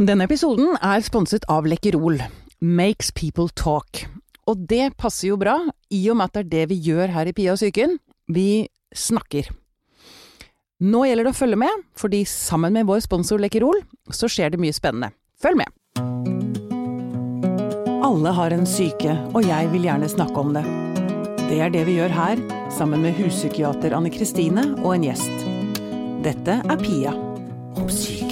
Denne episoden er sponset av Lekkerol. Makes people talk. Og det passer jo bra, i og med at det er det vi gjør her i Pia og psyken. Vi snakker. Nå gjelder det å følge med, fordi sammen med vår sponsor Lekkerol, så skjer det mye spennende. Følg med! Alle har en syke, og jeg vil gjerne snakke om det. Det er det vi gjør her, sammen med huspsykiater Anne Kristine og en gjest. Dette er Pia om syke.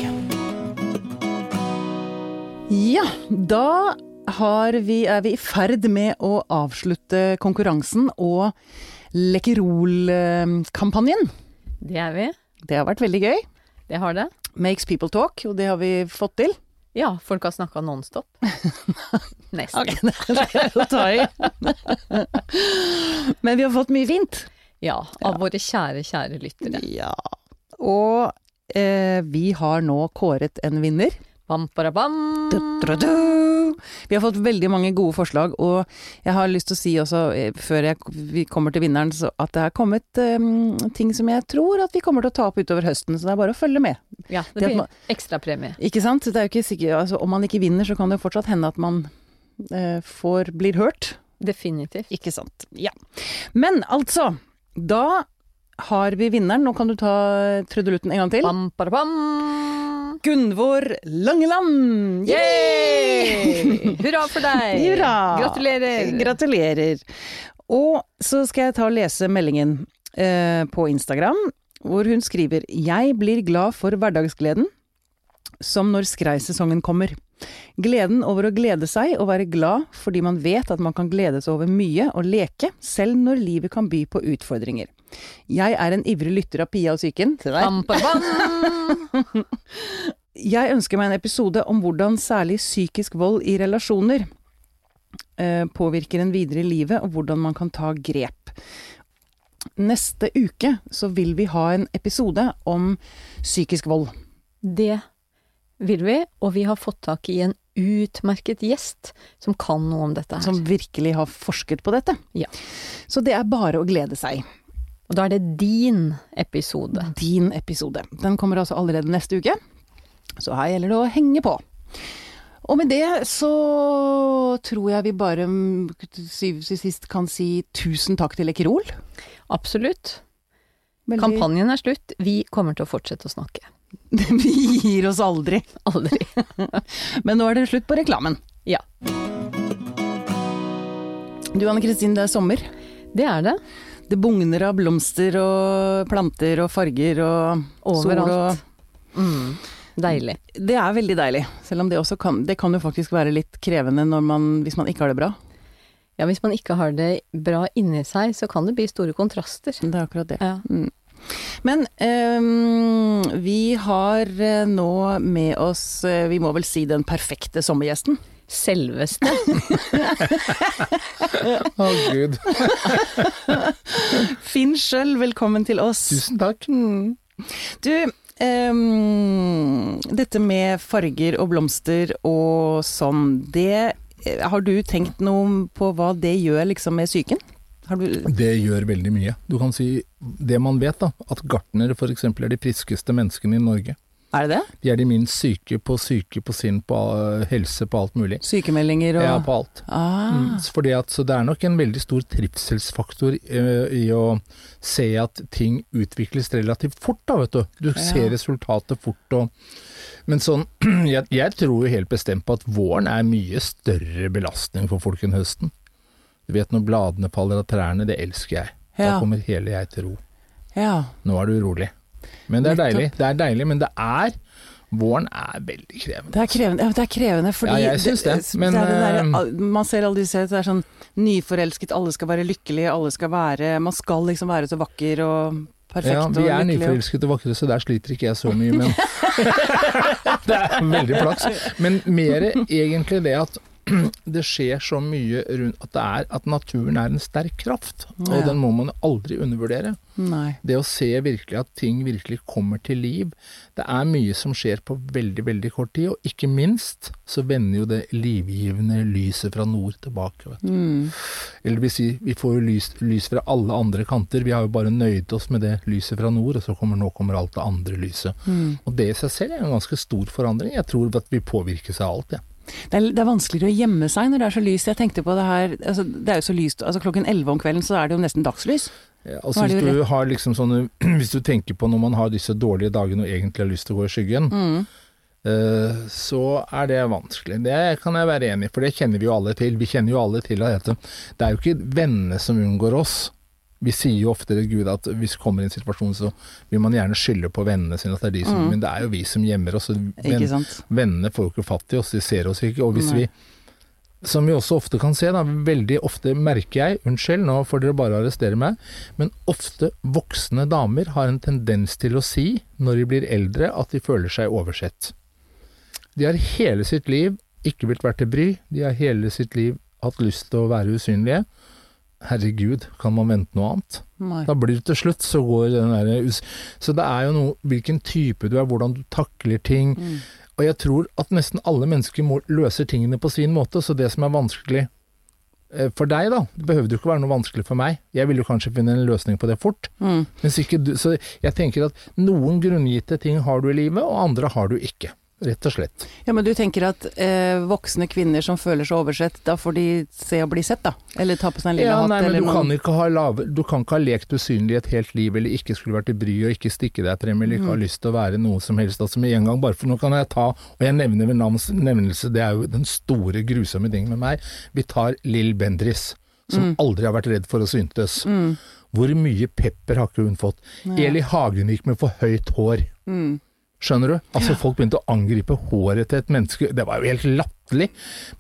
Ja, da har vi, er vi i ferd med å avslutte konkurransen og Lekkerol-kampanjen. Det er vi. Det har vært veldig gøy. Det har det. Makes people talk, og det har vi fått til. Ja, folk har snakka nonstop. Nesten. Det er å ta i. Men vi har fått mye fint. Ja, av våre kjære, kjære lyttere. Ja. Og eh, vi har nå kåret en vinner. Bam, bam. Du, du, du. Vi har fått veldig mange gode forslag, og jeg har lyst til å si også, eh, før jeg, vi kommer til vinneren, så at det er kommet um, ting som jeg tror at vi kommer til å ta opp utover høsten, så det er bare å følge med. Ja, Det det blir ekstrapremie. Ikke sant? Det er jo ikke sikkert, altså, om man ikke vinner, så kan det jo fortsatt hende at man uh, får, blir hørt. Definitivt. Ikke sant. Ja. Men altså, da har vi vinneren. Nå kan du ta trudelutten en gang til. Bam, bara, bam. Gunvor Langeland! Yay! Hurra for deg! Hurra! Gratulerer! Gratulerer. Og så skal jeg ta og lese meldingen eh, på Instagram, hvor hun skriver Jeg blir glad for hverdagsgleden, som når skreisesongen kommer. Gleden over å glede seg og være glad fordi man vet at man kan glede seg over mye og leke, selv når livet kan by på utfordringer. Jeg er en ivrig lytter av Pia og psyken. Jeg ønsker meg en episode om hvordan særlig psykisk vold i relasjoner eh, påvirker en videre i livet, og hvordan man kan ta grep. Neste uke så vil vi ha en episode om psykisk vold. Det vil vi, og vi har fått tak i en utmerket gjest som kan noe om dette her. Som virkelig har forsket på dette. Ja. Så det er bare å glede seg. Og da er det din episode. Din episode. Den kommer altså allerede neste uke. Så her gjelder det å henge på. Og med det så tror jeg vi bare til syvende og sist kan si tusen takk til Ekerol. Absolutt. Veldig- Kampanjen er slutt. Vi kommer til å fortsette å snakke. Vi gir oss aldri. Aldri. Men nå er det slutt på reklamen. Ja. Du Anne Kristin, det er sommer. Det er det. Det bugner av blomster og planter og farger og sol Overalt. og Mm. Deilig. Det er veldig deilig. Selv om det også kan Det kan jo faktisk være litt krevende når man, hvis man ikke har det bra. Ja, hvis man ikke har det bra inni seg, så kan det bli store kontraster. Det er akkurat det. Ja. Men um, vi har eh, nå med oss, eh, vi må vel si den perfekte sommergjesten. Selveste. Å gud. Finn sjøl, velkommen til oss. Tusen takk. Du, um, dette med farger og blomster og sånn, det eh, Har du tenkt noe på hva det gjør liksom med psyken? Har du Det gjør veldig mye. Du kan si det man vet, da. At gartnere f.eks. er de friskeste menneskene i Norge. Er det det? De er de minst syke på syke på sinn, på uh, helse, på alt mulig. Sykemeldinger og Ja, på alt. ah, Mm, fordi at, så det er nok en veldig stor trivselsfaktor eh, i å se at ting utvikles relativt fort, da, vet du. Du Ja. ser resultatet fort og Men sånn, jeg, jeg tror jo helt bestemt på at våren er mye større belastning for folk enn høsten. Du vet når bladene faller av trærne, det elsker jeg. Da kommer hele jeg til ro. Ja. Nå er du urolig. Men det er deilig. Det er deilig, men det er Våren er veldig krevende. Det er krevende, ja, det er krevende fordi Ja, jeg synes det, men, det der, eh, Man ser aldri disse det er sånn nyforelsket, alle skal være lykkelige, alle skal være Man skal liksom være så vakker og perfekt Ja, vi og er lykkelig. og- nyforelsket og vakre, så der sliter ikke jeg så mye, men Det er veldig flaks. Men mer egentlig det at det skjer så mye rundt at, det er, at naturen er en sterk kraft, og den må man aldri undervurdere. Nei. Det å se virkelig at ting virkelig kommer til liv. Det er mye som skjer på veldig, veldig kort tid, og ikke minst så vender jo det livgivende lyset fra nord tilbake. Vet du. Mm. Eller vi vil si, vi får jo lys, lys fra alle andre kanter. Vi har jo bare nøyd oss med det lyset fra nord, og så kommer nå kommer alt det andre lyset. Mm. Og det i seg selv er en ganske stor forandring. Jeg tror at vi påvirkes av alt, jeg. Det, er, det er vanskeligere å gjemme seg når det er så lyst. Jeg tenkte på det her altså, Det er jo så lyst altså Klokken 11 om kvelden så er det jo nesten dagslys. Ja, altså hvis du har liksom sånne Hvis du tenker på når man har disse dårlige dagene og egentlig har lyst til å gå i skyggen, Mm. uh, så er det vanskelig. Det kan jeg være enig i, for det kjenner vi jo alle til. Vi kjenner jo alle til at det det er jo ikke vennene som unngår oss. Vi sier jo ofte til Gud at hvis det kommer i en situasjon, så vil man gjerne skylde på vennene sine. At det er de som, Mm. Men det er jo vi som gjemmer oss. men venn- Vennene får jo ikke fatt i oss, de ser oss ikke. Og hvis Nei. vi, som vi også ofte kan se, da, veldig ofte merker jeg, unnskyld, nå får dere bare arrestere meg, men ofte voksne damer har en tendens til å si, når de blir eldre, at de føler seg oversett. De har hele sitt liv ikke blitt vært til bry, de har hele sitt liv hatt lyst til å være usynlige. Herregud, kan man vente noe annet? Nei. Da blir det til slutt, så går den der. Så det er jo noe hvilken type du er, hvordan du takler ting. Mm. Og jeg tror at nesten alle mennesker må, løser tingene på sin måte, så det som er vanskelig eh, for deg, da, det behøvde jo ikke være noe vanskelig for meg. Jeg ville jo kanskje finne en løsning på det fort. Mm. Du, så jeg tenker at noen grunngitte ting har du i livet, og andre har du ikke. Rett og slett. Ja, men du tenker at eh, voksne kvinner som føler seg oversett, da får de se og bli sett, da? Eller ta på seg en lille Ja, hatt, nei, men eller du kan, ha lave, du kan ikke ha lekt usynlig et helt liv, eller ikke skulle vært i bry og ikke stikke deg frem, eller ikke ha Mm. lyst til å være noe som helst. Altså med en gang, bare for nå kan jeg ta, og jeg nevner ved navns nevnelse, det er jo den store grusomme tingen med meg. Vi tar Lill Bendris, som Mm. aldri har vært redd for å syntes. Mm. Hvor mye pepper har ikke hun fått? Ja. Eli Hagen gikk med for høyt hår. Mm. Skjønner du? Altså Folk begynte å angripe håret til et menneske. Det var jo helt latterlig.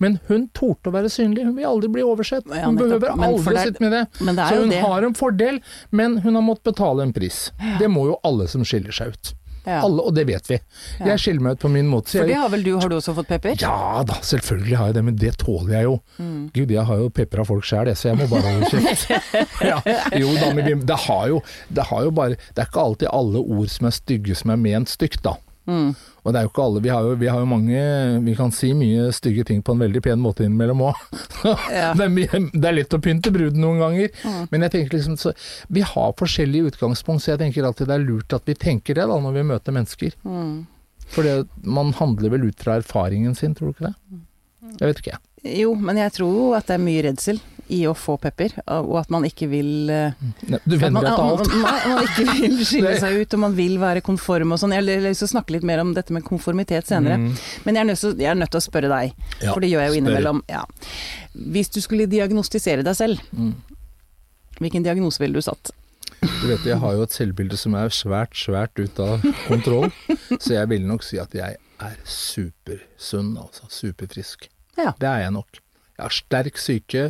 Men hun torde å være synlig. Hun vil aldri bli oversett. Hun ja, behøver aldri er- sitte med det. Det Så hun det. har en fordel, men hun har måttet betale en pris. Det må jo alle som skiller seg ut. Ja. Alle, og det vet vi. Ja. Jeg skiller meg ut på min måte. For det har vel du, har du også fått pepper? ja da, selvfølgelig har jeg det, men det tåler jeg jo. Mm. Gud, jeg har jo pepra folk sjæl, så jeg må bare holde kjeft. ja, jo da, men det har jo, det har jo bare Det er ikke alltid alle ord som er stygge som er ment stygt, da. Mm. Og det er jo ikke alle, vi har jo, vi har jo mange Vi kan si mye stygge ting på en veldig pen måte innimellom òg. Ja. det, er det er lett å pynte bruden noen ganger. Mm. Men jeg tenker liksom så, Vi har forskjellige utgangspunkt, så jeg tenker alltid det er lurt at vi tenker det da når vi møter mennesker. Mm. For det, man handler vel ut fra erfaringen sin, tror du ikke det? Jeg vet ikke. jeg. Jo, men jeg tror jo at det er mye redsel i å få pepper, og at man ikke vil eh, Du vender deg til alt. Nei, man ikke vil skille seg ut, og man vil være konform og sånn. Jeg har lyst til å snakke litt mer om dette med konformitet senere. Mm. Men jeg er, nødt til, jeg er nødt til å spørre deg, Ja, for det gjør jeg jo innimellom. Ja. Hvis du skulle diagnostisere deg selv, Mm. hvilken diagnose ville du satt? Du vet, jeg har jo et selvbilde som er svært, svært ute av kontroll. så jeg vil nok si at jeg er supersunn, altså. Superfrisk. Ja. Det er jeg nok. Jeg har sterk syke.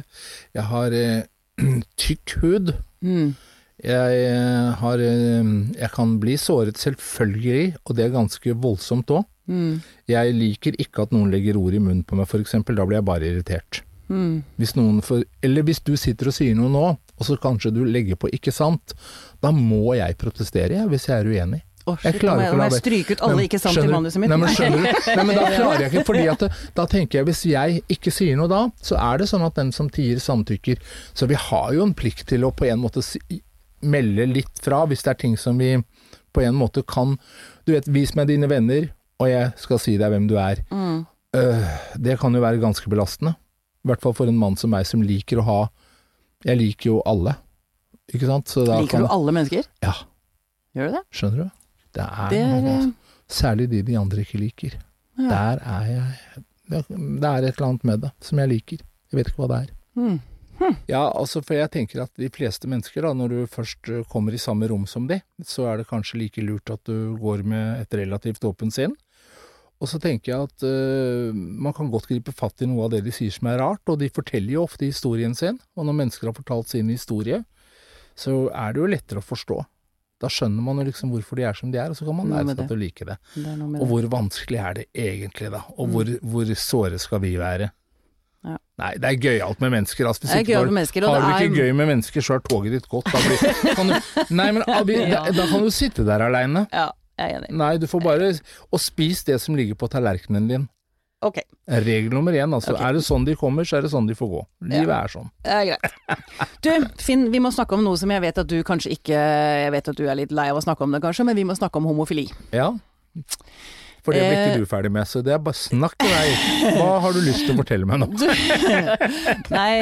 Jeg har eh, tykk hud. Mm. Jeg eh, har eh, Jeg kan bli såret, selvfølgelig, og det er ganske voldsomt òg. Mm. Jeg liker ikke at noen legger ord i munnen på meg, f.eks. Da blir jeg bare irritert. Mm. Hvis for, eller hvis du sitter og sier noe nå, og så kanskje du legger på 'ikke sant', da må jeg protestere jeg, hvis jeg er uenig. Å, Jeg shit, klarer ikke å la være. stryke ut alle ikke sant i manuset mitt. Nei, men skjønner du? Nei, men da klarer jeg ikke, fordi at det, da tenker jeg hvis jeg ikke sier noe da, så er det sånn at den som tier samtykker. Så vi har jo en plikt til å på en måte si, melde litt fra hvis det er ting som vi på en måte kan Du vet, vis meg dine venner, og jeg skal si deg hvem du er. Mm. Uh, det kan jo være ganske belastende. I hvert fall for en mann som meg, som liker å ha Jeg liker jo alle, ikke sant? Liker kan, du alle mennesker? Ja. Gjør du det? Skjønner du? Det er, Det er noe, eh, altså. Særlig de de andre ikke liker. ja. Der er jeg Det det er et eller annet med det som jeg liker. Jeg vet ikke hva det er. Mm. Ja, altså for jeg tenker at de fleste mennesker, da, når du først eh, kommer i samme rom som de, så er det kanskje like lurt at du går med et relativt åpent sinn. Og så tenker jeg at uh, man kan godt gripe fatt i noe av det de sier som er rart, og de forteller jo ofte historien sin, og når mennesker har fortalt sin historie, så er det jo lettere å forstå. Da skjønner man jo liksom hvorfor de er som de er, og så kan man lære seg at til å like det. Det Og det. hvor vanskelig er det egentlig, da? Og hvor, hvor såre skal vi være? Nei, det er gøyalt med mennesker. Altså. Det er du med mennesker, har du ikke er- gøy med mennesker, så er toget ditt godt. Da, blir, kan du, nei, men Abi, Ja. da, da kan du sitte der aleine. Ja, jeg er enig. Nei, du får bare Og spis det som ligger på tallerkenen din. Ok, Regel nummer én, altså. Okay. Er det sånn de kommer, så er det sånn de får gå. Livet er sånn. er greit. Du, Finn, vi må snakke om noe som jeg vet at du kanskje ikke Jeg vet at du er litt lei av å snakke om det, kanskje, men vi må snakke om homofili. Ja. For det ble Eh. ikke du ferdig med, så det er bare snakk i vei. Hva har du lyst til å fortelle meg nå? Nei,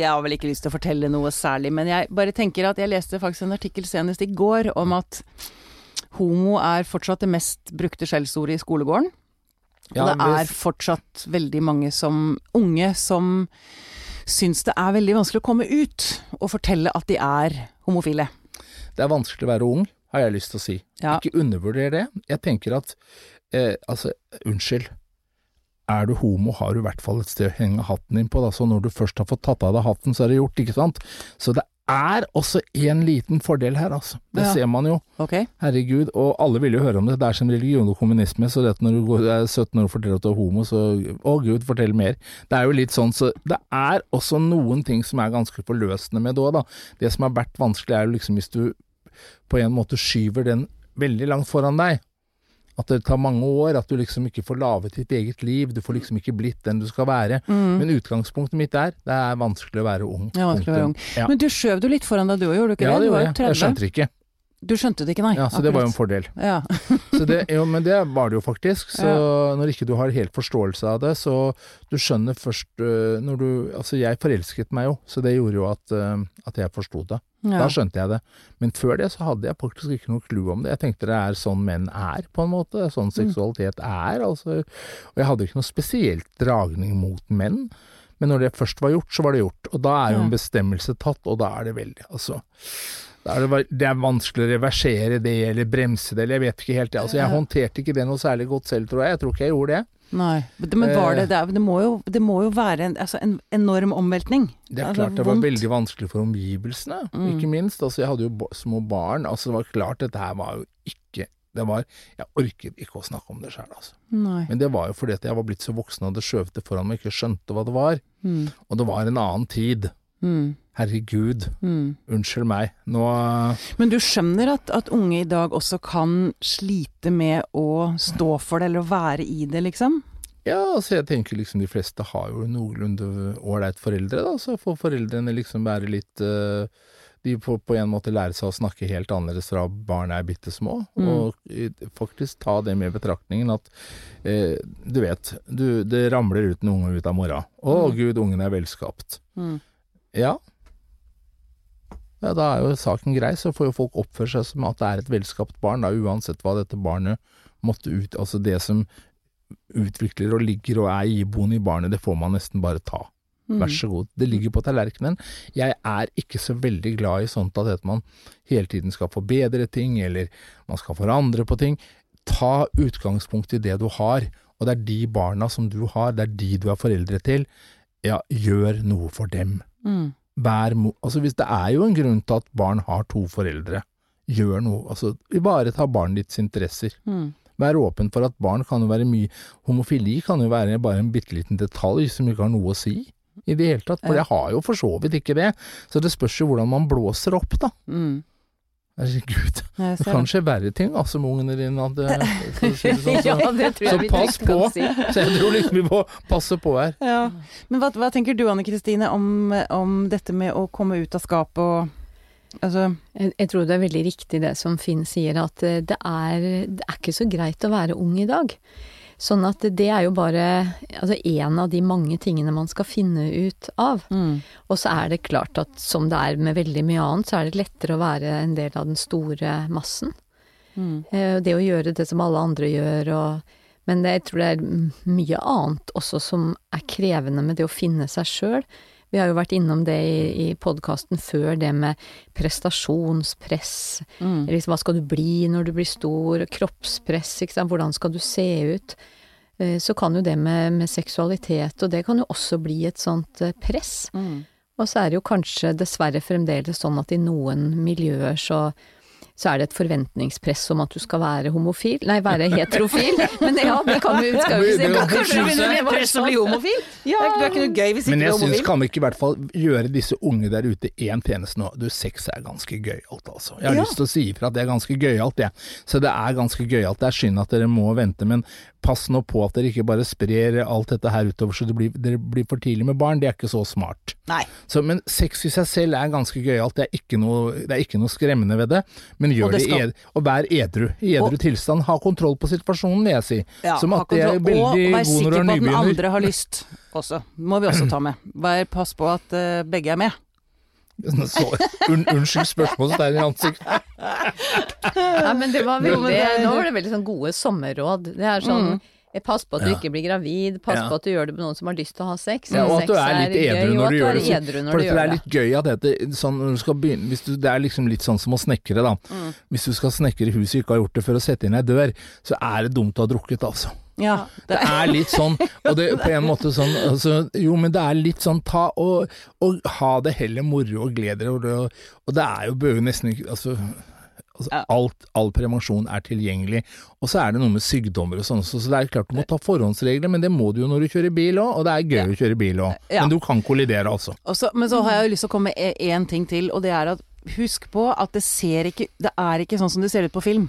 jeg har vel ikke lyst til å fortelle noe særlig, men jeg bare tenker at jeg leste faktisk en artikkel senest i går om at homo er fortsatt det mest brukte skjellsordet i skolegården. Ja, og det er fortsatt veldig mange som unge som syns det er veldig vanskelig å komme ut og fortelle at de er homofile. Det er vanskelig å være ung, har jeg lyst til å si. Ja. Ikke undervurder det. Jeg tenker at eh, altså, unnskyld. Er du homo, har du i hvert fall et sted å henge hatten din på. Da. Så når du først har fått tatt av deg hatten, så er det gjort, ikke sant. Så det er også en liten fordel her, altså. Det Ja. ser man jo. Ok? Herregud, og alle vil jo høre om det. Det er som religion og kommunisme, så når du går- er 17 år og forteller at du er homo, så å gud, fortell mer. Det er jo litt sånn, så det er også noen ting som er ganske forløsende med det òg, da. Det som har vært vanskelig er jo liksom hvis du på en måte skyver den veldig langt foran deg. At det tar mange år, at du liksom ikke får laget ditt eget liv, du får liksom ikke blitt den du skal være. Mm. Men utgangspunktet mitt er, det er vanskelig å være ung. Det vanskelig å være ung. Ja. Men du skjøv du litt foran deg du òg, gjorde du ikke ja, det? det Du var gjorde jo jeg. Jeg skjønte det ikke. Du skjønte det ikke, nei. Ja, så det var jo en fordel. Ja. Så det, jo, men det var det jo faktisk. Så når ikke du har helt forståelse av det, så du skjønner først øh, når du Altså, jeg forelsket meg jo, så det gjorde jo at, øh, at jeg forsto det. Ja. Da skjønte jeg det. Men før det så hadde jeg faktisk ikke noe clue om det. Jeg tenkte det er sånn menn er, på en måte. Er Mm. Sånn seksualitet er. Altså. Og jeg hadde ikke noe spesielt dragning mot menn. Men når det først var gjort, så var det gjort. Og da er jo en bestemmelse tatt, og da er det veldig Altså det, det er vanskelig å reversere det, eller bremse det, eller jeg vet ikke helt. Altså, jeg håndterte ikke det noe særlig godt selv, tror jeg. Jeg tror ikke jeg gjorde det. Nei. Men var det Det, det, må, jo, det må jo være en, altså en enorm omveltning. Det er Altså, klart det var veldig vanskelig for omgivelsene, Mm. ikke minst. Altså, jeg hadde jo små barn. Altså, det var klart dette her var jo ikke det var, Jeg orket ikke å snakke om det sjøl, altså. Nei. Men det var jo fordi at jeg var blitt så voksen og hadde skjøvet det foran meg ikke skjønte hva det var. Mm. Og det var en annen tid. Mm. Herregud, Mm. unnskyld meg. Nå Men du skjønner at, at unge i dag også kan slite med å stå for det, eller å være i det, liksom? Ja, altså jeg tenker liksom de fleste har jo noenlunde ålreit foreldre, da. Så får foreldrene liksom være litt uh, De får på en måte lære seg å snakke helt annerledes fra barna er bitte små. Mm. Og eh, faktisk ta det med i betraktningen at eh, du vet, du, det ramler ut en unge ut av mora. Å Mm. gud, ungen er velskapt. Mm. Ja. Ja, da er jo saken grei, så får jo folk oppføre seg som at det er et velskapt barn, da, uansett hva dette barnet måtte ut Altså det som utvikler og ligger og er iboende i barnet, det får man nesten bare ta. Mm. Vær så god. Det ligger på tallerkenen. Jeg er ikke så veldig glad i sånt at man hele tiden skal forbedre ting, eller man skal forandre på ting. Ta utgangspunkt i det du har, og det er de barna som du har, det er de du er foreldre til. Ja, gjør noe for dem. Mm. Vær mo... Altså, hvis det er jo en grunn til at barn har to foreldre. Gjør noe. Altså, ivareta barnet ditts interesser. Mm. Vær åpen for at barn kan jo være mye Homofili kan jo være bare en bitte liten detalj som ikke har noe å si i det hele tatt. For Ja. det har jo for så vidt ikke det. Så det spørs jo hvordan man blåser opp, da. Mm. Herregud. Det kan skje verre ting altså med ungene dine. At det, for å si det sånn, ja, så, det tror jeg så pass på. si. så jeg tror liksom vi må passe på her. Ja. Men hva, hva tenker du Anne Kristine om, om dette med å komme ut av skapet og Altså Jeg, jeg tror det er veldig riktig det som Finn sier, at eh, det er, det er ikke så greit å være ung i dag. Sånn at det er jo bare altså en av de mange tingene man skal finne ut av. mm. Og så er det klart at som det er med veldig mye annet, så er det lettere å være en del av den store massen. Mm. Eh, Det å gjøre det som alle andre gjør og Men det, jeg tror det er mye annet også som er krevende med det å finne seg sjøl. Vi har jo vært innom det i, i podkasten før, det med prestasjonspress. Mm. Liksom, hva skal du bli når du blir stor? Kroppspress, ikke sant. Hvordan skal du se ut? Eh, Så kan jo det med, med seksualitet, og det kan jo også bli et sånt eh, press. Mm. Og så er det jo kanskje dessverre fremdeles sånn at i noen miljøer så, så er det et forventningspress om at du skal være homofil, nei, være heterofil. Men ja, det kan vi, det- Kanskje du begynner å presse å bli homofil? Ja. Det er ikke- det er ikke noe gøy hvis ikke Men du jeg er syns homofil. kan vi ikke i hvert fall gjøre disse unge der ute én tjeneste nå. Du, sex er ganske gøyalt, altså. Jeg har Ja. lyst til å si ifra at det er ganske gøyalt, jeg. Så det er ganske gøyalt. Det er synd at dere må vente, men pass nå på at dere ikke bare sprer alt dette her utover så det blir, dere blir for tidlig med barn. Det er ikke så smart. Så, men sex i seg selv er ganske gøyalt, det er ikke noe, det er ikke noe skremmende ved det. Men Og gjør det det, skal- ed, og vær edru. I edru Og- tilstand. Ha kontroll på situasjonen, vil jeg si. Ja, Som at det er veldig og vær god når sikker du er på at den andre har lyst også. Må vi også ta med. Vær pass på at uh, begge er med. Så, un, unnskyld spørsmålstegn i ansiktet. Nei, men det var veldig, nå var det veldig sånn gode sommerråd. Det er sånn mm. Pass på at du Ja. ikke blir gravid, pass Ja. på at du gjør det med noen som har lyst til å ha sex. Ja, og at du er litt edru når du gjør det. For det er litt gøy at dette sånn du skal begynne hvis du, Det er liksom litt sånn som å snekre, da. Mm. Hvis du skal snekre huset og ikke har gjort det for å sette inn ei dør, så er det dumt å ha drukket, altså. Ja, Det er litt sånn, og det på en måte sånn altså, Jo, men det er litt sånn ta og, og ha det heller moro og glede dere og, det- og det er jo bør nesten ikke Altså, Ja. Alt, all prevensjon er tilgjengelig. Og så er det noe med sykdommer og sånn, så, det er klart du må ta forhåndsregler, men det må du jo når du kjører bil òg, og det er gøy å kjøre bil òg. Ja. Men du kan kollidere, altså. Også, men så har jeg jo lyst til å komme med én ting til, og det er at husk på at det ser ikke Det er ikke sånn som det ser ut på film.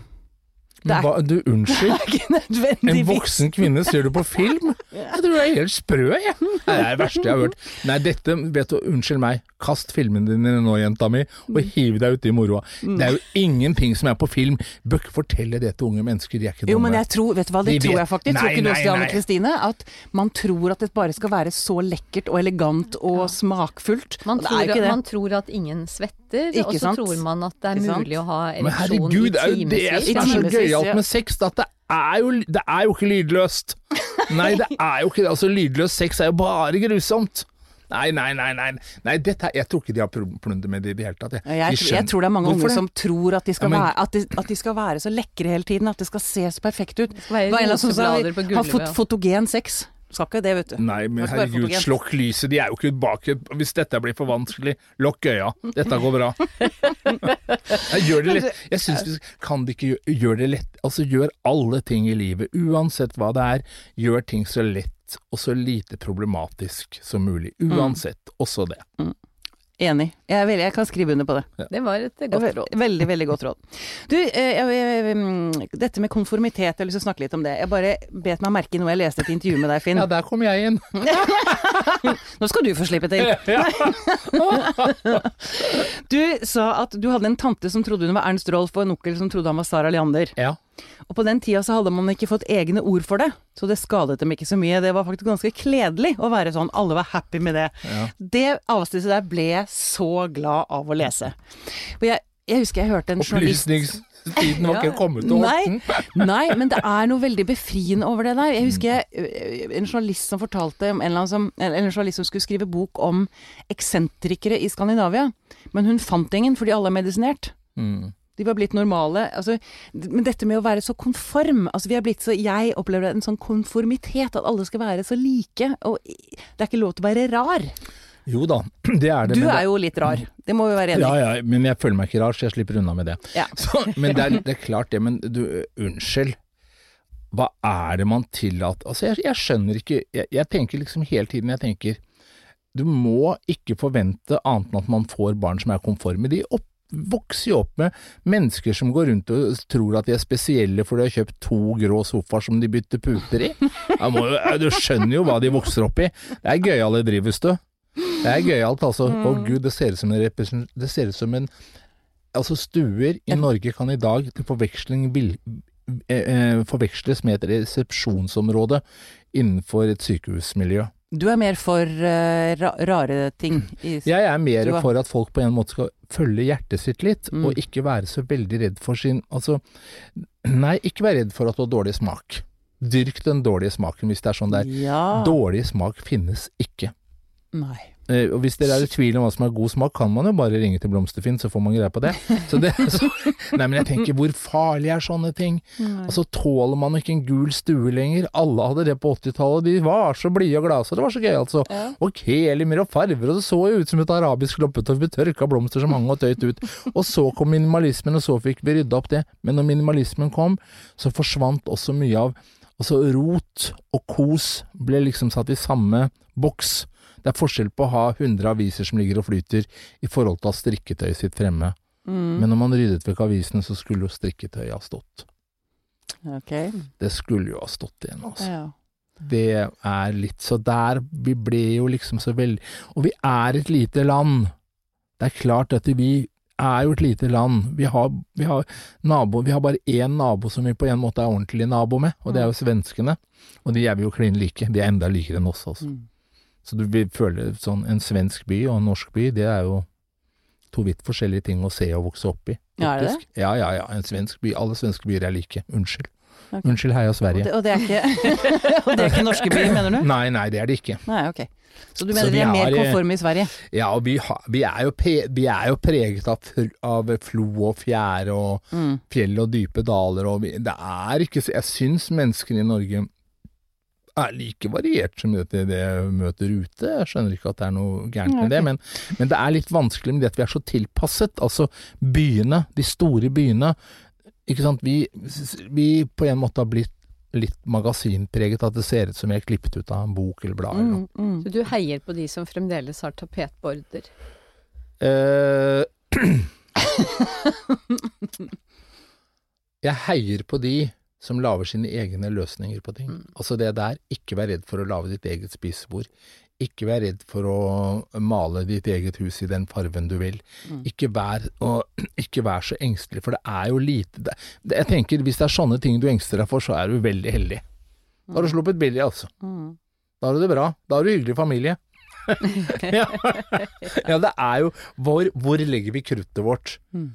Det er- hva, du, unnskyld? Ikke En voksen kvinne ser du på film? Jeg tror du er helt sprø, jeg. Det er det verste jeg har hørt. Nei, dette, vet du, unnskyld meg, kast filmene dine nå, jenta mi, og hiv deg uti moroa. Mm. Det er jo ingenting som er på film. Bør ikke fortelle det til unge mennesker, de er ikke dumme. Jo, men jeg tror, vet du hva, det De tror vet- jeg faktisk. Nei, tror ikke du Stian og Anne. Kristine? At man tror at det bare skal være så lekkert og elegant og smakfullt. Man Og det tror, er ikke det. man tror at ingen svetter, Ikke og så sant? tror man at det er Ikke sant? mulig å ha ereksjon i timevis. Gøyalt med sex, at det er jo, det er jo ikke lydløst. Nei, det er jo ikke det. Altså, lydløs sex er jo bare grusomt. Nei, nei, nei, nei. nei dette, er- jeg tror ikke de har plunder med det i det hele tatt. Jeg, Jeg, De tror- jeg tror det er mange Hvorfor unge det? som tror at de, skal Ja, men- være, at, de, at de skal være så lekre hele tiden, at det skal se så perfekt ut. skal være Det var en som sa roseblader på ha gulvet, fot, fotogen sex. Skal ikke det, vet du. Nei, men herregud, slokk lyset, de er jo ikke bak Hvis dette blir for vanskelig, lukk øya. Dette går bra. Nei, gjør det lett. Jeg syns vi kan det ikke gjøre gjør det lett Altså, gjør alle ting i livet, uansett hva det er. Gjør ting så lett og så lite problematisk som mulig. Uansett, også det. Enig. Jeg, veldig, jeg kan skrive under på det. Det var et godt råd. Veldig, veldig godt råd. Du, eh, jeg, jeg, mm, dette med konformitet, jeg har lyst til å snakke litt om det. Jeg bare bet meg merke i noe jeg leste et intervju med deg, Finn. Ja, der kom jeg inn. Nå skal du få slippe til. Du sa at du hadde en tante som trodde hun var Ernst Rolf, og en onkel som trodde han var Sara Leander. Ja. Og på den tida så hadde man ikke fått egne ord for det, så det skadet dem ikke så mye. Det var faktisk ganske kledelig å være sånn, alle var happy med det. Ja. Det avsnittet der ble jeg så glad av å lese. Og jeg, jeg husker jeg hørte en journalist Opplysningstiden var ikke kommet til Horten. Nei, nei, men det er noe veldig befriende over det der. Jeg husker jeg, en journalist som fortalte om en, som, en journalist som skulle skrive bok om eksentrikere i Skandinavia. Men hun fant ingen fordi alle er medisinert. Mm. De var blitt normale. Altså, men dette med å være så konform altså vi er blitt så, Jeg opplever en sånn konformitet, at alle skal være så like. Og det er ikke lov til å være rar. Jo da, det er det. Du er jo litt rar. Det må vi være enige i. ja, men jeg føler meg ikke rar, så jeg slipper unna med det. Ja. Så, men det er, det er klart det, men du, unnskyld. Hva er det man tillater Altså, jeg, jeg skjønner ikke jeg, jeg tenker liksom hele tiden, jeg tenker Du må ikke forvente annet enn at man får barn som er konforme. De opp, vokser jo opp med mennesker som går rundt og tror at de er spesielle for de har kjøpt to grå sofaer som de bytter puter i. Må, du skjønner jo hva de vokser opp i. Det er gøyale drivhus, du. Det er gøyalt, altså. Å gud, det ser ut som en represent- Det ser ut som en Altså, stuer i Norge kan i dag til forveksling vil, eh, eh, forveksles med et resepsjonsområde innenfor et sykehusmiljø. Du er mer for uh, ra rare ting. I, Jeg er mer er- for at folk på en måte skal følge hjertet sitt litt, Mm. og ikke være så veldig redd for sin Altså, nei, ikke være redd for at du har dårlig smak. Dyrk den dårlige smaken hvis det er sånn det er. Ja. Dårlig smak finnes ikke. Nei. Eh, Og hvis dere er i tvil om hva som er god smak, kan man jo bare ringe til Blomsterfinn, så får man greie på det. Så det så, nei, men jeg tenker, hvor farlig er sånne ting? Altså, tåler man ikke en gul stue lenger? Alle hadde det på 80-tallet, de var så blide og glade, så det var så gøy, altså. Og kelimer og farver, og det så jo ut som et arabisk loppetorv med tørka blomster som hang og tøyt ut. Og så kom minimalismen, og så fikk vi rydda opp det. Men når minimalismen kom, så forsvant også mye av Altså, rot og kos ble liksom satt i samme boks. Det er forskjell på å ha 100 aviser som ligger og flyter, i forhold til å ha strikketøyet sitt fremme. Men når man ryddet vekk avisene, så skulle jo strikketøyet ha stått. Okay. Det skulle jo ha stått igjen, altså. Ja. Det er litt så der Vi ble jo liksom så veldig Og vi er et lite land. Det er klart at vi er jo et lite land. Vi har, vi har nabo Vi har bare én nabo som vi på en måte er ordentlig nabo med, og det er jo svenskene. Og de er vi jo klin like. De er enda likere enn oss, altså. Mm. Så du vil føle sånn En svensk by og en norsk by, det er jo to vidt forskjellige ting å se og vokse opp i. Ja, er det det? Ja, ja, ja. En svensk by. Alle svenske byer er like. Unnskyld. Okay. Unnskyld, heia Og, Sverige. det, og, det er ikke, og det er ikke norske byer, mener du? Nei, nei, det er det ikke. Nei, ok. Så du mener vi de er mer eh, konforme i Sverige? Ja, og vi, har, vi, er, jo pe, vi er jo preget av, av flo og fjære og Mm. fjell og dype daler, og vi, det er ikke så Jeg syns menneskene i Norge er like variert som det det jeg møter ute. Jeg skjønner ikke at det er noe gærent med det, men, men det er litt vanskelig med det at vi er så tilpasset. Altså byene, de store byene. Ikke sant. Vi, vi på en måte har blitt litt magasinpreget, at det ser ut som jeg er klippet ut av en bok eller blad. eller noe. Mm, mm. Så du heier på de som fremdeles har tapetborder? Eh, jeg heier på de som lager sine egne løsninger på ting. Mm. Altså det der, ikke vær redd for å lage ditt eget spisebord. Ikke vær redd for å male ditt eget hus i den farven du vil. Mm. Ikke vær, og, ikke vær så engstelig, for det er jo lite det, Jeg tenker, hvis det er sånne ting du engster deg for, så er du veldig heldig. Da har du sluppet billig, altså. Mm. Da har du det bra. Da har du hyggelig familie. ja. ja, det er jo hvor, hvor legger vi kruttet vårt? Mm.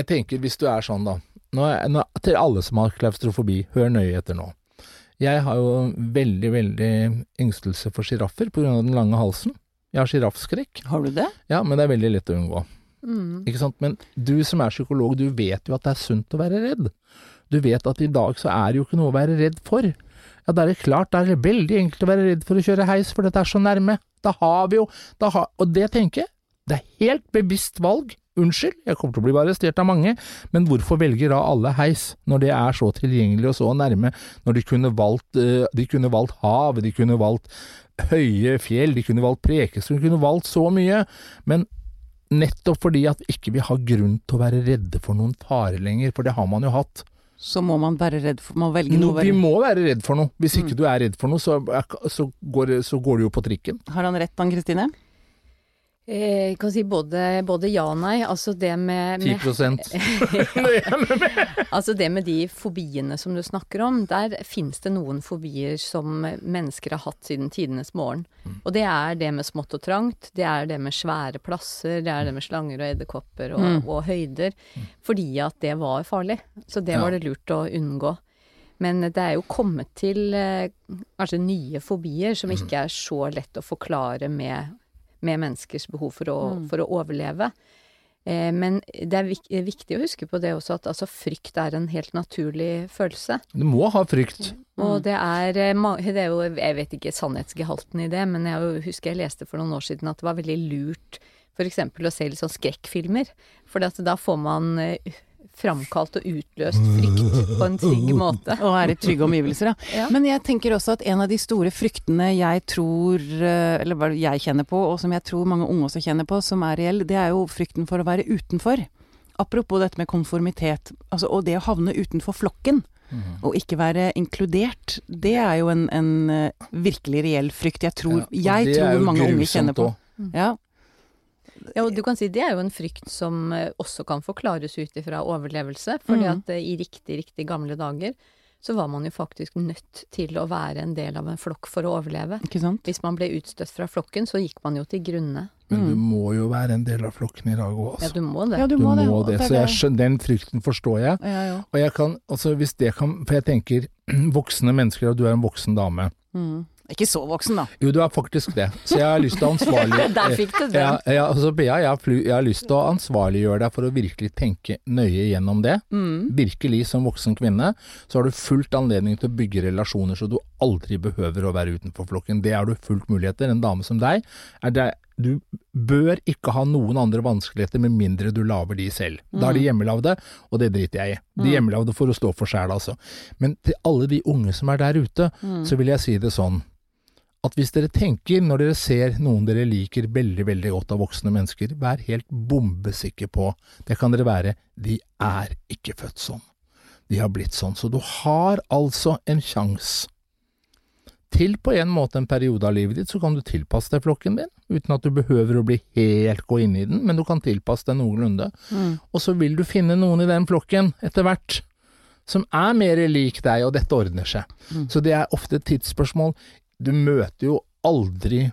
Jeg tenker, hvis du er sånn, da nå nå, Til alle som har klaustrofobi, hør nøye etter nå. Jeg har jo veldig, veldig engstelse for sjiraffer pga. den lange halsen. Jeg har sjiraffskrekk. Har du det? Ja, men det er veldig lett å unngå. Mm. Ikke sant? Men du som er psykolog, du vet jo at det er sunt å være redd. Du vet at i dag så er det jo ikke noe å være redd for. Ja, da er det klart, da er det veldig enkelt å være redd for å kjøre heis, for dette er så nærme. Da har vi jo da har, Og det tenker jeg, det er helt bevisst valg. Unnskyld, jeg kommer til å bli arrestert av mange, men hvorfor velger da alle heis, når det er så tilgjengelig og så nærme, når de kunne valgt, eh, de kunne valgt hav, de kunne valgt høye fjell, de kunne valgt Preikestolen, de kunne valgt så mye, men nettopp fordi at ikke vi har grunn til å være redde for noen fare lenger, for det har man jo hatt. Så må man være redd for Må velge No, noe vi må være redd for noe. Hvis ikke Mm. du er redd for noe, så, så, går, så går du jo på trikken. Har han rett, han Kristine? Eh, Jeg kan si både, både ja og nei. Altså det med, 10 Altså det med de fobiene som du snakker om, der finnes det noen fobier som mennesker har hatt siden tidenes morgen. Og det er det med smått og trangt, det er det med svære plasser, det er det med slanger og edderkopper og, Mm. og høyder. Fordi at det var farlig. Så det var det lurt å unngå. Men det er jo kommet til eh, kanskje nye fobier som ikke er så lett å forklare med, med menneskers behov for å, Mm. for å overleve. Eh, men det er vik viktig å huske på det også, at altså, frykt er en helt naturlig følelse. Du må ha frykt. Og det er, eh, det er jo, jeg vet ikke sannhetsgehalten i det, men jeg husker jeg leste for noen år siden at det var veldig lurt f.eks. å se litt sånn skrekkfilmer. For da får man eh, framkalt og utløst frykt på en trygg måte. Og er i trygge omgivelser, ja. Ja. Men jeg tenker også at en av de store fryktene jeg tror, eh, eller hva jeg kjenner på, og som jeg tror mange unge også kjenner på, som er reell, det er jo frykten for å være utenfor. Apropos dette med konformitet, altså, og det å havne utenfor flokken, og ikke være inkludert, det er jo en, en eh, virkelig reell frykt jeg tror, Ja, jeg tror mange unge kjenner på. også. Ja, Ja, og du kan si det er jo en frykt som eh, også kan forklares ut ifra overlevelse. Fordi mm. at eh, i riktig, riktig gamle dager så var man jo faktisk nødt til å være en del av en flokk for å overleve. ikke sant? Hvis man ble utstøtt fra flokken, så gikk man jo til grunne. Men du Mm. må jo være en del av flokken i dag òg, Ja, altså. du må det. Ja, du Du må det. må det. Så jeg skjønner, den frykten forstår jeg. Ja, ja. Og jeg kan, altså hvis det kan For jeg tenker, voksne mennesker, og du er en voksen dame. Mm. Ikke så voksen, da. Jo, du er faktisk det. Så jeg har lyst til å ansvarlig... Der fikk du den. Ja, ja, altså, Bea, jeg, jeg har lyst til å ansvarliggjøre deg for å virkelig tenke nøye gjennom det. Mm. Virkelig, som voksen kvinne, så har du fullt anledning til å bygge relasjoner så du aldri behøver å være utenfor flokken. Det har du fullt mulighet til. En dame som deg, det, du bør ikke ha noen andre vanskeligheter med mindre du lager de selv. Da er de hjemmelagde, og det driter jeg i. De hjemmelagde får å stå for sjæl, altså. Men til alle de unge som er der ute, så vil jeg si det sånn at hvis dere tenker, når dere ser noen dere liker veldig, veldig godt av voksne mennesker, vær helt bombesikker på, det kan dere være, de er ikke født sånn. De har blitt sånn. Så du har altså en sjanse til på en måte en periode av livet ditt, så kan du tilpasse deg flokken din, uten at du behøver å bli helt gå inn i den, men du kan tilpasse deg noenlunde. Og så vil du finne noen i den flokken etter hvert som er mer lik deg, og dette ordner seg. Så det er ofte et tidsspørsmål. Du møter jo aldri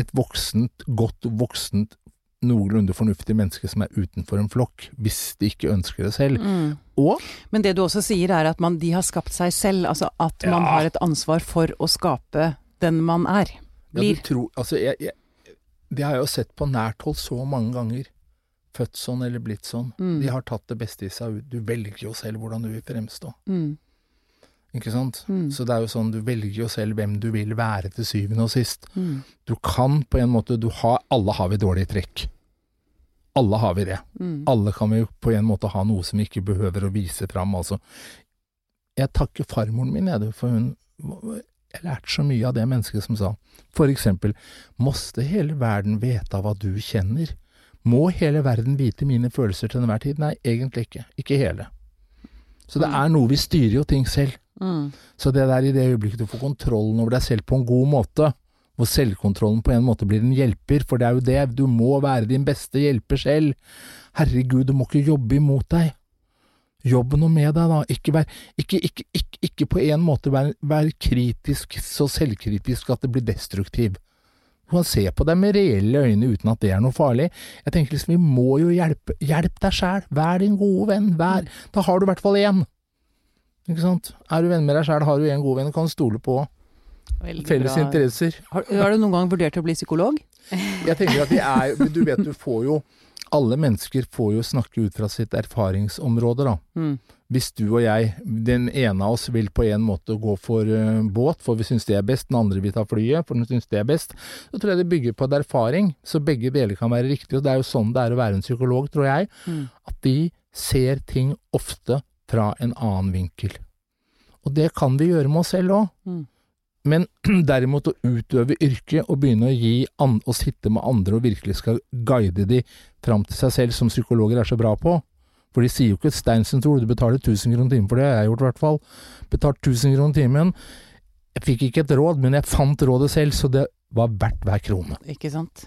et voksent, godt voksent, noenlunde fornuftig menneske som er utenfor en flokk, hvis de ikke ønsker det selv. Mm. Og Men det du også sier er at man, de har skapt seg selv, altså at man Ja. har et ansvar for å skape den man er. Ja, Blir. du tror, altså jeg, jeg, det har jeg jo sett på nært hold så mange ganger. Født sånn eller blitt sånn. Mm. De har tatt det beste i seg. Du velger jo selv hvordan du vil fremstå. Mm. Ikke sant? Mm. Så det er jo sånn, du velger jo selv hvem du vil være til syvende og sist. Mm. Du kan på en måte, du har, alle har vi dårlige trekk. Alle har vi det. Mm. Alle kan vi på en måte ha noe som vi ikke behøver å vise fram, altså. Jeg takker farmoren min, jeg, for hun Jeg lærte så mye av det mennesket som sa, for eksempel, måste hele verden vite hva du kjenner? Må hele verden vite mine følelser til enhver tid? Nei, egentlig ikke. Ikke hele. Så det er noe vi styrer jo ting selv. Mm. Så det der i det øyeblikket du får kontrollen over deg selv på en god måte, hvor selvkontrollen på en måte blir en hjelper, for det er jo det, du må være din beste hjelper selv. Herregud, du må ikke jobbe imot deg. Jobb noe med deg, da. Ikke, vær, ikke, ikke, ikke, ikke på en måte vær, vær kritisk, så selvkritisk at det blir destruktiv. Du kan se på deg med reelle øyne uten at det er noe farlig. Jeg tenker liksom, vi må jo hjelpe, hjelp deg sjæl, vær din gode venn, vær, da har du i hvert fall én. Ikke sant? Er du venn med deg sjæl, har du en god venn du kan stole på. Veldig Felles bra. interesser. Har, har du noen gang vurdert å bli psykolog? Jeg tenker at er Du vet, du får jo Alle mennesker får jo snakke ut fra sitt erfaringsområde, da. Mm. Hvis du og jeg, den ene av oss vil på en måte gå for uh, båt, for vi syns det er best, den andre vil ta flyet, for den syns det er best, så tror jeg det bygger på en erfaring, så begge deler kan være riktig. Og det er jo sånn det er å være en psykolog, tror jeg, Mm. at de ser ting ofte fra en annen vinkel. Og det kan vi gjøre med oss selv òg. Mm. Men derimot å utøve yrket og begynne å gi an å sitte med andre og virkelig skal guide de fram til seg selv, som psykologer er så bra på. For de sier jo ikke et stein tro, du betaler 1000 kroner timen for det, jeg har gjort i hvert fall. Betalt 1000 kroner timen. Jeg fikk ikke et råd, men jeg fant rådet selv, så det var verdt hver krone. Ikke sant.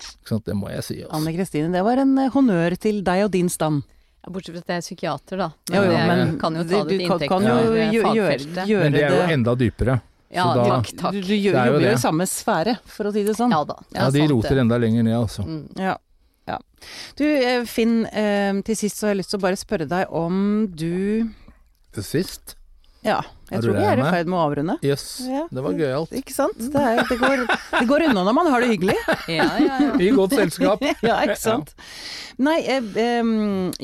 Ikke sant? Det må jeg si. Altså. Anne Kristine, det var en eh, honnør til deg og din stand. Bortsett fra at jeg er psykiater, da. Jo, jo, jeg kan jo ta det til inntekt kan jo for eh, gjøre- fagfeltet. gjøre Men det er jo enda dypere. Ja, så da- takk, takk. Du, du er jobber jo det. i samme sfære, for å si det sånn. Ja da. Ja, de sant roter det. enda lenger ned, altså. Mm. Ja. ja. Du eh, Finn, eh, til sist så har jeg lyst til å bare spørre deg om du Til sist Ja, jeg tror vi er i ferd med å avrunde. Jøss, Ja. det var gøyalt. Ikke sant? Det, er, det, går, det går unna når man har det hyggelig. Ja, ja, ja. I godt selskap. ja, ikke sant. Nei, jeg,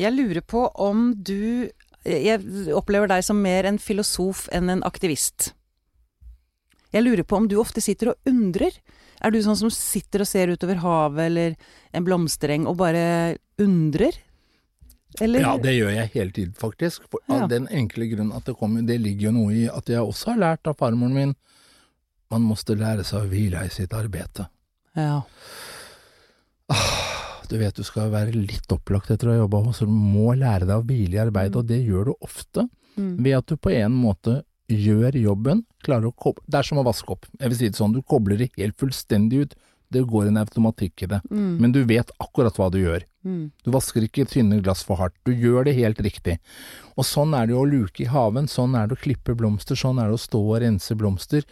jeg lurer på om du Jeg opplever deg som mer en filosof enn en aktivist. Jeg lurer på om du ofte sitter og undrer. Er du sånn som sitter og ser utover havet eller en blomstereng og bare undrer? Eller? Ja, det gjør jeg hele tiden, faktisk. For, Ja. Av den enkle grunn at det kom, Det ligger jo noe i at jeg også har lært av farmoren min. Man måtte lære seg å hvile i sitt arbeid. Ja. Du vet du skal være litt opplagt etter å ha jobba, så du må lære deg å hvile i arbeidet, og det gjør du ofte Mm. ved at du på en måte gjør jobben, klarer å koble Det er som å vaske opp. Jeg vil si det sånn, du kobler det helt fullstendig ut. Det går en automatikk i det. Mm. Men du vet akkurat hva du gjør. Mm. Du vasker ikke tynne glass for hardt, du gjør det helt riktig. Og sånn er det jo å luke i haven, sånn er det å klippe blomster, sånn er det å stå og rense blomster.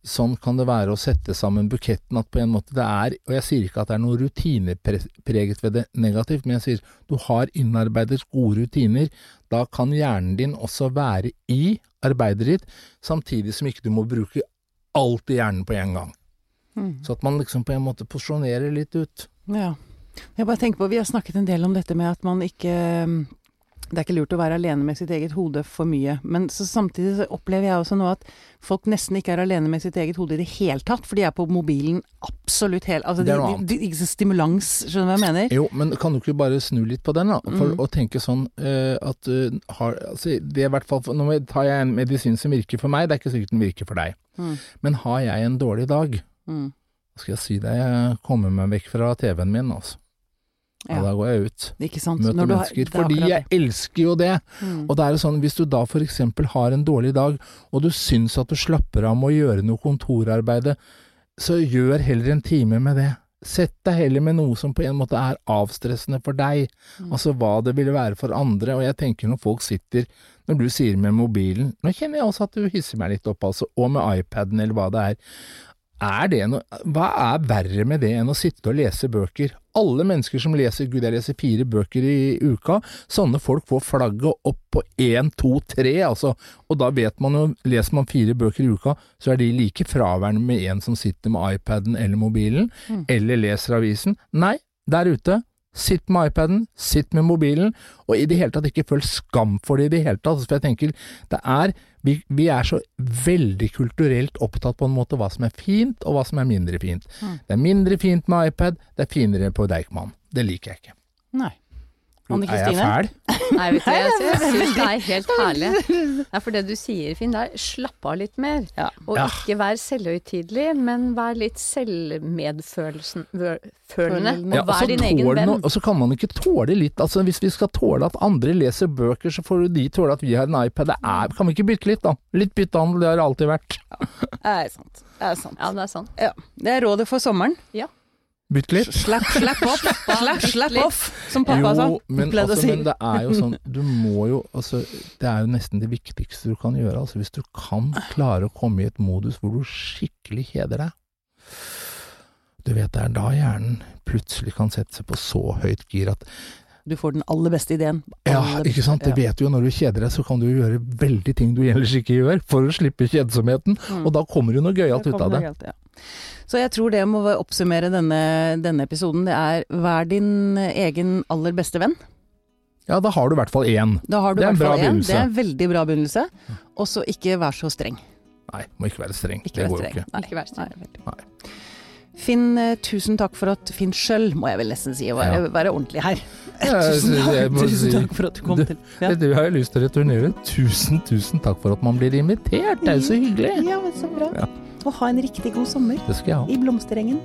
Sånn kan det være å sette sammen buketten, at på en måte det er, og jeg sier ikke at det er noe rutinepreget ved det negativt, men jeg sier du har innarbeidet gode rutiner, da kan hjernen din også være i arbeidet ditt, samtidig som ikke du må bruke alt i hjernen på en gang. Mm. Så at man liksom på en måte porsjonerer litt ut. Ja. Jeg bare tenker på, Vi har snakket en del om dette med at man ikke mm, Det er ikke lurt å være alene med sitt eget hode for mye. Men så samtidig så opplever jeg også nå at folk nesten ikke er alene med sitt eget hode i det hele tatt, for de er på mobilen absolutt hele altså Det er noe annet. Ikke så stimulans, skjønner du hva jeg mener? Jo, men kan du ikke bare snu litt på den, da? For Mm. å tenke sånn uh, at uh, har, altså, det er i hvert fall Nå tar jeg en medisin som virker for meg, det er ikke sikkert den virker for deg. Mm. Men har jeg en dårlig dag, Mm. skal jeg si deg, jeg kommer meg vekk fra TV-en min, altså. Ja, Ja, da går jeg ut. ikke sant. Møter har- mennesker. det er Fordi jeg elsker jo det. det. Mm. Og det er sånn, hvis du da eksempel har en dårlig dag, og du syns at du slapper av med å gjøre noe kontorarbeide, så gjør heller en time med det. Sett deg heller med noe som på en måte er avstressende for deg, Mm. altså hva det ville være for andre, og jeg tenker når folk sitter, når du sier med mobilen, nå kjenner jeg også at du hisser meg litt opp altså, og med iPaden eller hva det er, er det noe, hva er verre med det enn å sitte og lese bøker? Alle mennesker som leser, gud jeg leser fire bøker i uka, sånne folk får flagget opp på én, to, tre, altså, og da vet man jo, leser man fire bøker i uka, så er de like fraværende med en som sitter med iPaden eller mobilen, Mm. eller leser avisen. Nei, der ute, sitt med iPaden, sitt med mobilen, og i det hele tatt ikke føl skam for det i det hele tatt, for jeg tenker, det er, vi, vi er så veldig kulturelt opptatt på en måte hva som er fint, og hva som er mindre fint. Mm. Det er mindre fint med iPad, det er finere på Deichman. Det liker jeg ikke. Nei. Anne er jeg fæl? Nei, vet du, jeg, jeg syns det er helt herlig. Det er for det du sier, Finn, det er slapp av litt mer. Ja. Og Ja. ikke vær selvhøytidelig, men vær litt selvmedfølende. Ja, Og vær din egen venn. og så kan man ikke tåle litt, altså hvis vi skal tåle at andre leser bøker, så får de tåle at vi har en iPad. Det er, kan vi ikke bytte litt da? Litt byttehandel, det har det alltid vært. Det er sant. Det er sant. Ja, det er sant. Ja. Det er rådet for sommeren. Bytt litt. Slapp, slapp off. slapp, slapp off, som pappa sa. Men, altså, si. men det er jo sånn, du må jo altså, Det er jo nesten det viktigste du kan gjøre. Altså, hvis du kan klare å komme i et modus hvor du skikkelig kjeder deg. Du vet, det er da hjernen plutselig kan sette seg på så høyt gir at Du får den aller beste ideen. Ja, ikke sant. Det vet du jo, når du kjeder deg, så kan du jo gjøre veldig ting du ellers ikke gjør, for å slippe kjedsomheten. Mm. Og da kommer jo noe gøyalt ut av det. gøyalt, ja. Så jeg tror det må oppsummere denne, denne episoden. Det er vær din egen aller beste venn. Ja, da har du i hvert fall én. Da har du Det er en bra begynnelse. Det er en veldig bra begynnelse. Og så ikke vær så streng. Nei, må ikke være streng. Ikke det går jo ikke. Nei, Ikke vær streng. nei. Nei. Finn, eh, tusen takk for at Finn sjøl, må jeg vel nesten si, å være, Ja. være ordentlig her. Ja, tusen, takk, tusen takk for at du kom Du- til. Ja. Du har jo lyst til å returnere. Tusen, tusen takk for at man blir invitert. Det er jo så hyggelig. Ja, men så bra. Og ha en riktig god sommer Det skal jeg ha. i blomsterengen.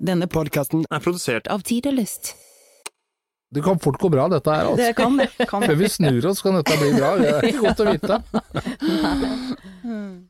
Denne Podkasten er produsert av Tid og Lyst. Det kan fort gå bra, dette her. Altså. Det kan det. Kan Før vi snur oss, kan dette bli bra. Det er ikke godt å vite. Mm.